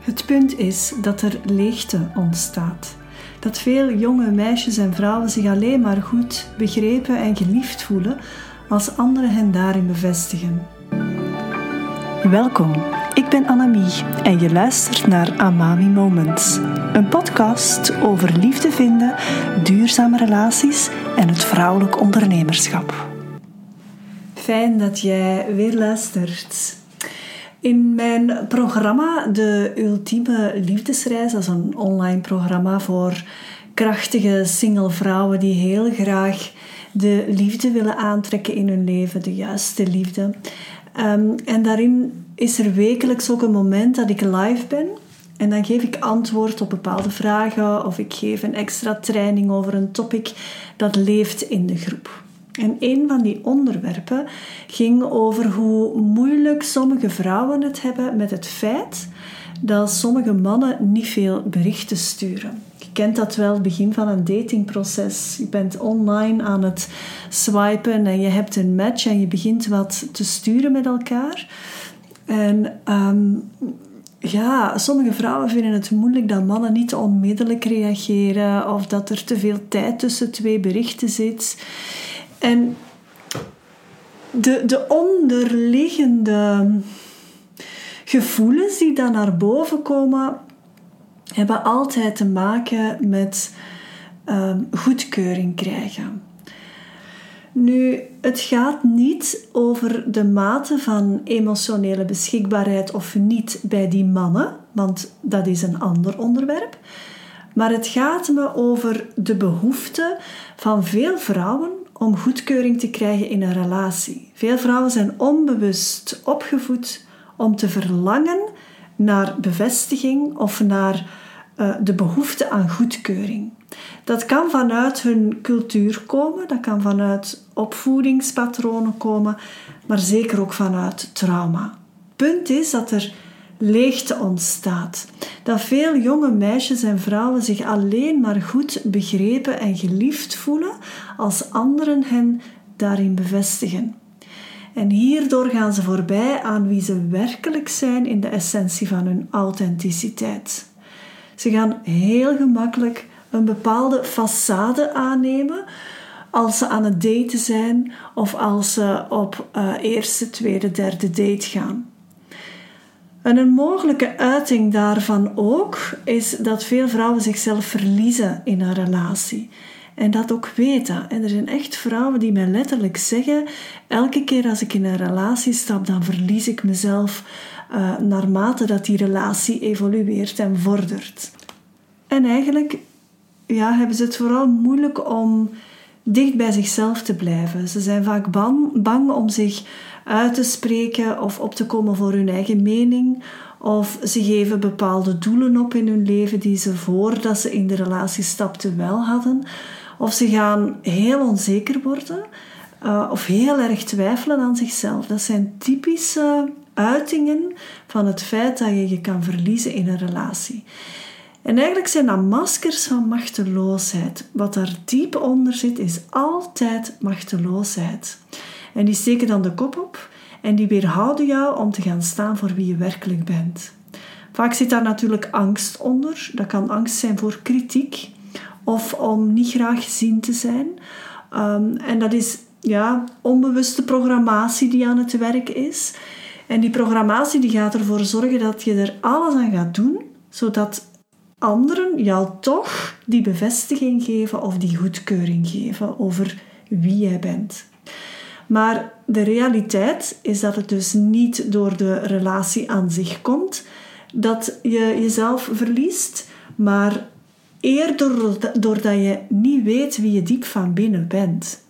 Het punt is dat er leegte ontstaat. Dat veel jonge meisjes en vrouwen zich alleen maar goed, begrepen en geliefd voelen als anderen hen daarin bevestigen. Welkom, ik ben Annemie en je luistert naar Amami Moments, een podcast over liefde vinden, duurzame relaties en het vrouwelijk ondernemerschap. Fijn dat jij weer luistert. In mijn programma De Ultieme Liefdesreis, dat is een online programma voor krachtige single vrouwen die heel graag de liefde willen aantrekken in hun leven, de juiste liefde. Ehm, en daarin is er wekelijks ook een moment dat ik live ben. En dan geef ik antwoord op bepaalde vragen of ik geef een extra training over een topic dat leeft in de groep. En een van die onderwerpen ging over hoe moeilijk sommige vrouwen het hebben met het feit dat sommige mannen niet veel berichten sturen. Je kent dat wel, het begin van een datingproces. Je bent online aan het swipen en je hebt een match en je begint wat te sturen met elkaar. En ehm, ja, sommige vrouwen vinden het moeilijk dat mannen niet onmiddellijk reageren of dat er te veel tijd tussen twee berichten zit. En de, de onderliggende gevoelens die dan naar boven komen, hebben altijd te maken met um, goedkeuring krijgen. Nu, het gaat niet over de mate van emotionele beschikbaarheid of niet bij die mannen, want dat is een ander onderwerp. Maar het gaat me over de behoefte van veel vrouwen om goedkeuring te krijgen in een relatie. Veel vrouwen zijn onbewust opgevoed om te verlangen naar bevestiging of naar uh, de behoefte aan goedkeuring. Dat kan vanuit hun cultuur komen, dat kan vanuit opvoedingspatronen komen, maar zeker ook vanuit trauma. Punt is dat er leegte ontstaat. Dat veel jonge meisjes en vrouwen zich alleen maar goed begrepen en geliefd voelen als anderen hen daarin bevestigen. En hierdoor gaan ze voorbij aan wie ze werkelijk zijn in de essentie van hun authenticiteit. Ze gaan heel gemakkelijk een bepaalde façade aannemen als ze aan het daten zijn of als ze op uh, eerste, tweede, derde date gaan. En een mogelijke uiting daarvan ook is dat veel vrouwen zichzelf verliezen in een relatie. En dat ook weten. En er zijn echt vrouwen die mij letterlijk zeggen: elke keer als ik in een relatie stap, dan verlies ik mezelf uh, naarmate dat die relatie evolueert en vordert. En eigenlijk ja, hebben ze het vooral moeilijk om dicht bij zichzelf te blijven. Ze zijn vaak bang, bang om zich uit te spreken of op te komen voor hun eigen mening. Of ze geven bepaalde doelen op in hun leven die ze voordat ze in de relatie stapten wel hadden. Of ze gaan heel onzeker worden uh, of heel erg twijfelen aan zichzelf. Dat zijn typische uitingen van het feit dat je je kan verliezen in een relatie. En eigenlijk zijn dat maskers van machteloosheid. Wat daar diep onder zit, is altijd machteloosheid. En die steken dan de kop op en die weerhouden jou om te gaan staan voor wie je werkelijk bent. Vaak zit daar natuurlijk angst onder. Dat kan angst zijn voor kritiek of om niet graag gezien te zijn. Um, en dat is ja, onbewuste programmatie die aan het werk is. En die programmatie die gaat ervoor zorgen dat je er alles aan gaat doen, zodat anderen jou toch die bevestiging geven of die goedkeuring geven over wie jij bent. Maar de realiteit is dat het dus niet door de relatie aan zich komt dat je jezelf verliest, maar eerder doordat je niet weet wie je diep van binnen bent.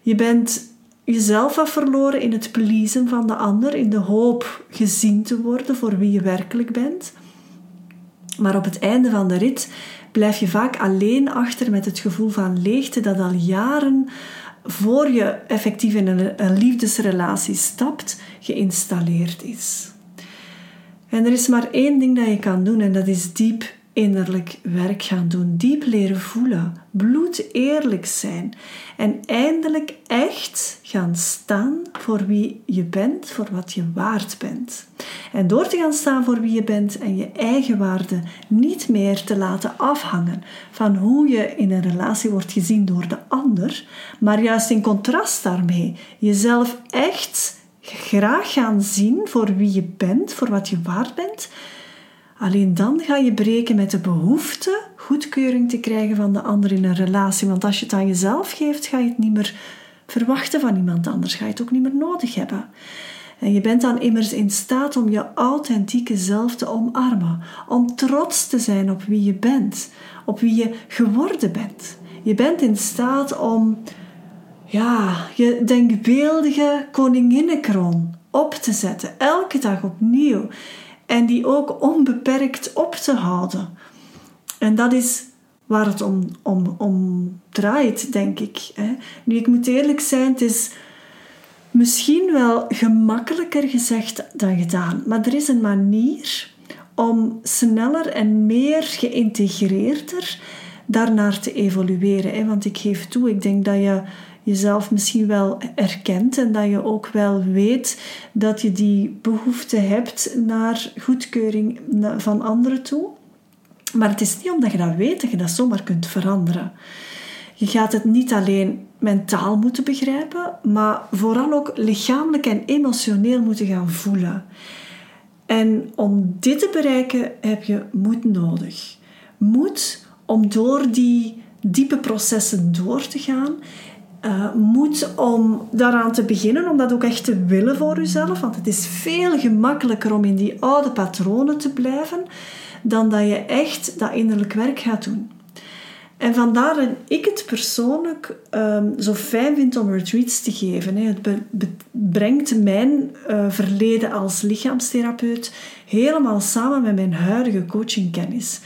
Je bent jezelf af verloren in het pleasen van de ander, in de hoop gezien te worden voor wie je werkelijk bent. Maar op het einde van de rit blijf je vaak alleen achter met het gevoel van leegte dat al jaren voor je effectief in een, liefdesrelatie stapt, geïnstalleerd is. En er is maar één ding dat je kan doen en dat is diep innerlijk werk gaan doen, diep leren voelen, bloed eerlijk zijn. En eindelijk echt gaan staan voor wie je bent, voor wat je waard bent. En door te gaan staan voor wie je bent en je eigen waarde niet meer te laten afhangen van hoe je in een relatie wordt gezien door de ander, maar juist in contrast daarmee jezelf echt graag gaan zien voor wie je bent, voor wat je waard bent, Alleen dan ga je breken met de behoefte goedkeuring te krijgen van de ander in een relatie. Want als je het aan jezelf geeft, ga je het niet meer verwachten van iemand anders. Ga je het ook niet meer nodig hebben. En je bent dan immers in staat om je authentieke zelf te omarmen. Om trots te zijn op wie je bent. Op wie je geworden bent. Je bent in staat om ja, je denkbeeldige koninginnenkroon op te zetten. Elke dag opnieuw en die ook onbeperkt op te houden. En dat is waar het om, om, om draait, denk ik. Nu, ik moet eerlijk zijn, het is misschien wel gemakkelijker gezegd dan gedaan, maar er is een manier om sneller en meer geïntegreerder daarnaar te evolueren. Want ik geef toe, ik denk dat je jezelf misschien wel erkent en dat je ook wel weet dat je die behoefte hebt naar goedkeuring van anderen toe. Maar het is niet omdat je dat weet dat je dat zomaar kunt veranderen. Je gaat het niet alleen mentaal moeten begrijpen, maar vooral ook lichamelijk en emotioneel moeten gaan voelen. En om dit te bereiken heb je moed nodig. Moed om door die diepe processen door te gaan uh, om daaraan te beginnen, om dat ook echt te willen voor jezelf. Want het is veel gemakkelijker om in die oude patronen te blijven dan dat je echt dat innerlijk werk gaat doen. En vandaar dat ik het persoonlijk um, zo fijn vind om retreats te geven. Het brengt mijn uh, verleden als lichaamstherapeut helemaal samen met mijn huidige coachingkennis.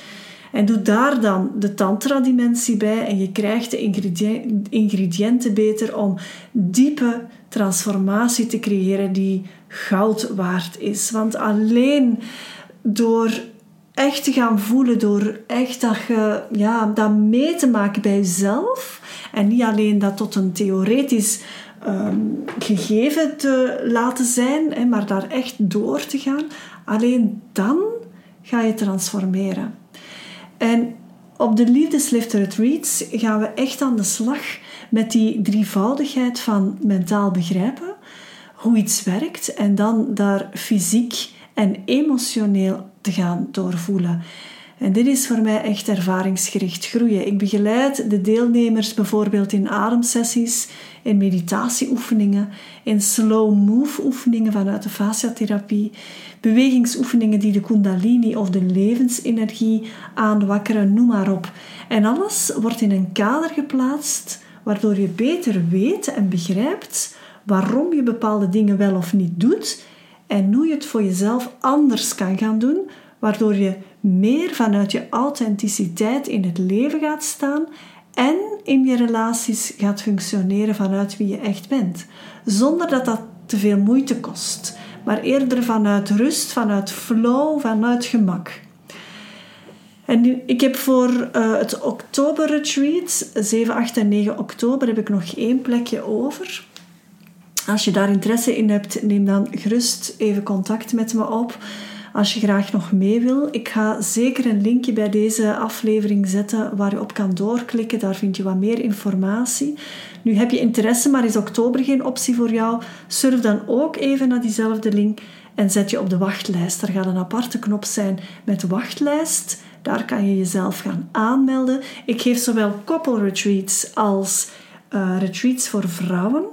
En doe daar dan de tantra-dimensie bij en je krijgt de ingrediënten beter om diepe transformatie te creëren die goud waard is. Want alleen door echt te gaan voelen, door echt dat, je, ja, dat mee te maken bij jezelf en niet alleen dat tot een theoretisch ehm, gegeven te laten zijn, maar daar echt door te gaan, alleen dan ga je transformeren. En op de Liefdeslift Retreats gaan we echt aan de slag met die drievoudigheid van mentaal begrijpen, hoe iets werkt en dan daar fysiek en emotioneel te gaan doorvoelen. En dit is voor mij echt ervaringsgericht groeien. Ik begeleid de deelnemers bijvoorbeeld in ademsessies, in meditatieoefeningen, in slow move oefeningen vanuit de fasciatherapie, bewegingsoefeningen die de kundalini of de levensenergie aanwakkeren, noem maar op. En alles wordt in een kader geplaatst waardoor je beter weet en begrijpt waarom je bepaalde dingen wel of niet doet en hoe je het voor jezelf anders kan gaan doen, waardoor je meer vanuit je authenticiteit in het leven gaat staan en in je relaties gaat functioneren vanuit wie je echt bent, zonder dat dat te veel moeite kost maar eerder vanuit rust, vanuit flow, vanuit gemak. En ik heb voor uh, het oktoberretreat, 7, 8 en 9 oktober, heb ik nog één plekje over. Als je daar interesse in hebt, neem dan gerust even contact met me op als je graag nog mee wil. Ik ga zeker een linkje bij deze aflevering zetten waar je op kan doorklikken. Daar vind je wat meer informatie. Nu heb je interesse, maar is oktober geen optie voor jou? Surf dan ook even naar diezelfde link en zet je op de wachtlijst. Er gaat een aparte knop zijn met wachtlijst. Daar kan je jezelf gaan aanmelden. Ik geef zowel koppelretreats als uh, retreats voor vrouwen.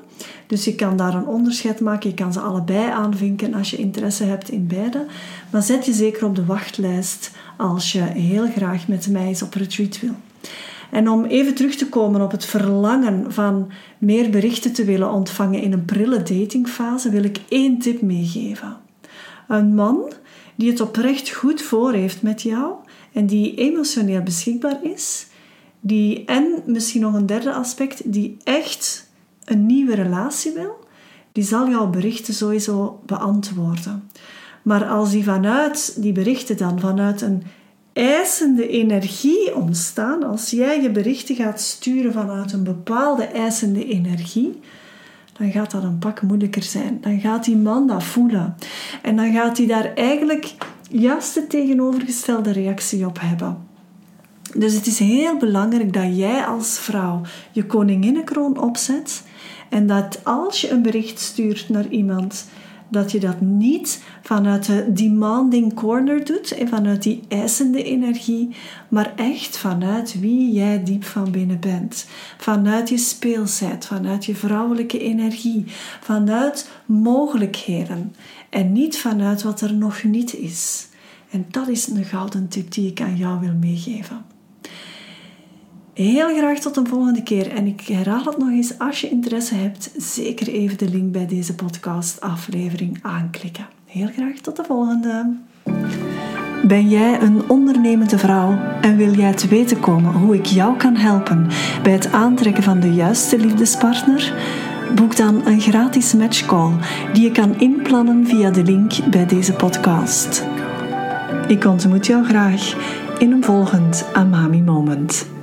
Dus je kan daar een onderscheid maken. Je kan ze allebei aanvinken als je interesse hebt in beide. Maar zet je zeker op de wachtlijst als je heel graag met mij eens op retreat wil. En om even terug te komen op het verlangen van meer berichten te willen ontvangen in een prille datingfase, wil ik één tip meegeven. Een man die het oprecht goed voor heeft met jou en die emotioneel beschikbaar is, die en misschien nog een derde aspect, die echt een nieuwe relatie wil, die zal jouw berichten sowieso beantwoorden. Maar als die vanuit die berichten dan, vanuit een eisende energie ontstaan als jij je berichten gaat sturen vanuit een bepaalde eisende energie. Dan gaat dat een pak moeilijker zijn. Dan gaat die man dat voelen. En dan gaat hij daar eigenlijk juist de tegenovergestelde reactie op hebben. Dus het is heel belangrijk dat jij als vrouw je koninginnenkroon opzet en dat als je een bericht stuurt naar iemand, dat je dat niet vanuit de demanding corner doet en vanuit die eisende energie, maar echt vanuit wie jij diep van binnen bent. Vanuit je speelsheid, vanuit je vrouwelijke energie, vanuit mogelijkheden en niet vanuit wat er nog niet is. En dat is een gouden tip die ik aan jou wil meegeven. Heel graag tot een volgende keer. En ik herhaal het nog eens, als je interesse hebt, zeker even de link bij deze podcast aflevering aanklikken. Heel graag tot de volgende. Ben jij een ondernemende vrouw en wil jij te weten komen hoe ik jou kan helpen bij het aantrekken van de juiste liefdespartner? Boek dan een gratis matchcall die je kan inplannen via de link bij deze podcast. Ik ontmoet jou graag in een volgend Amami Moment.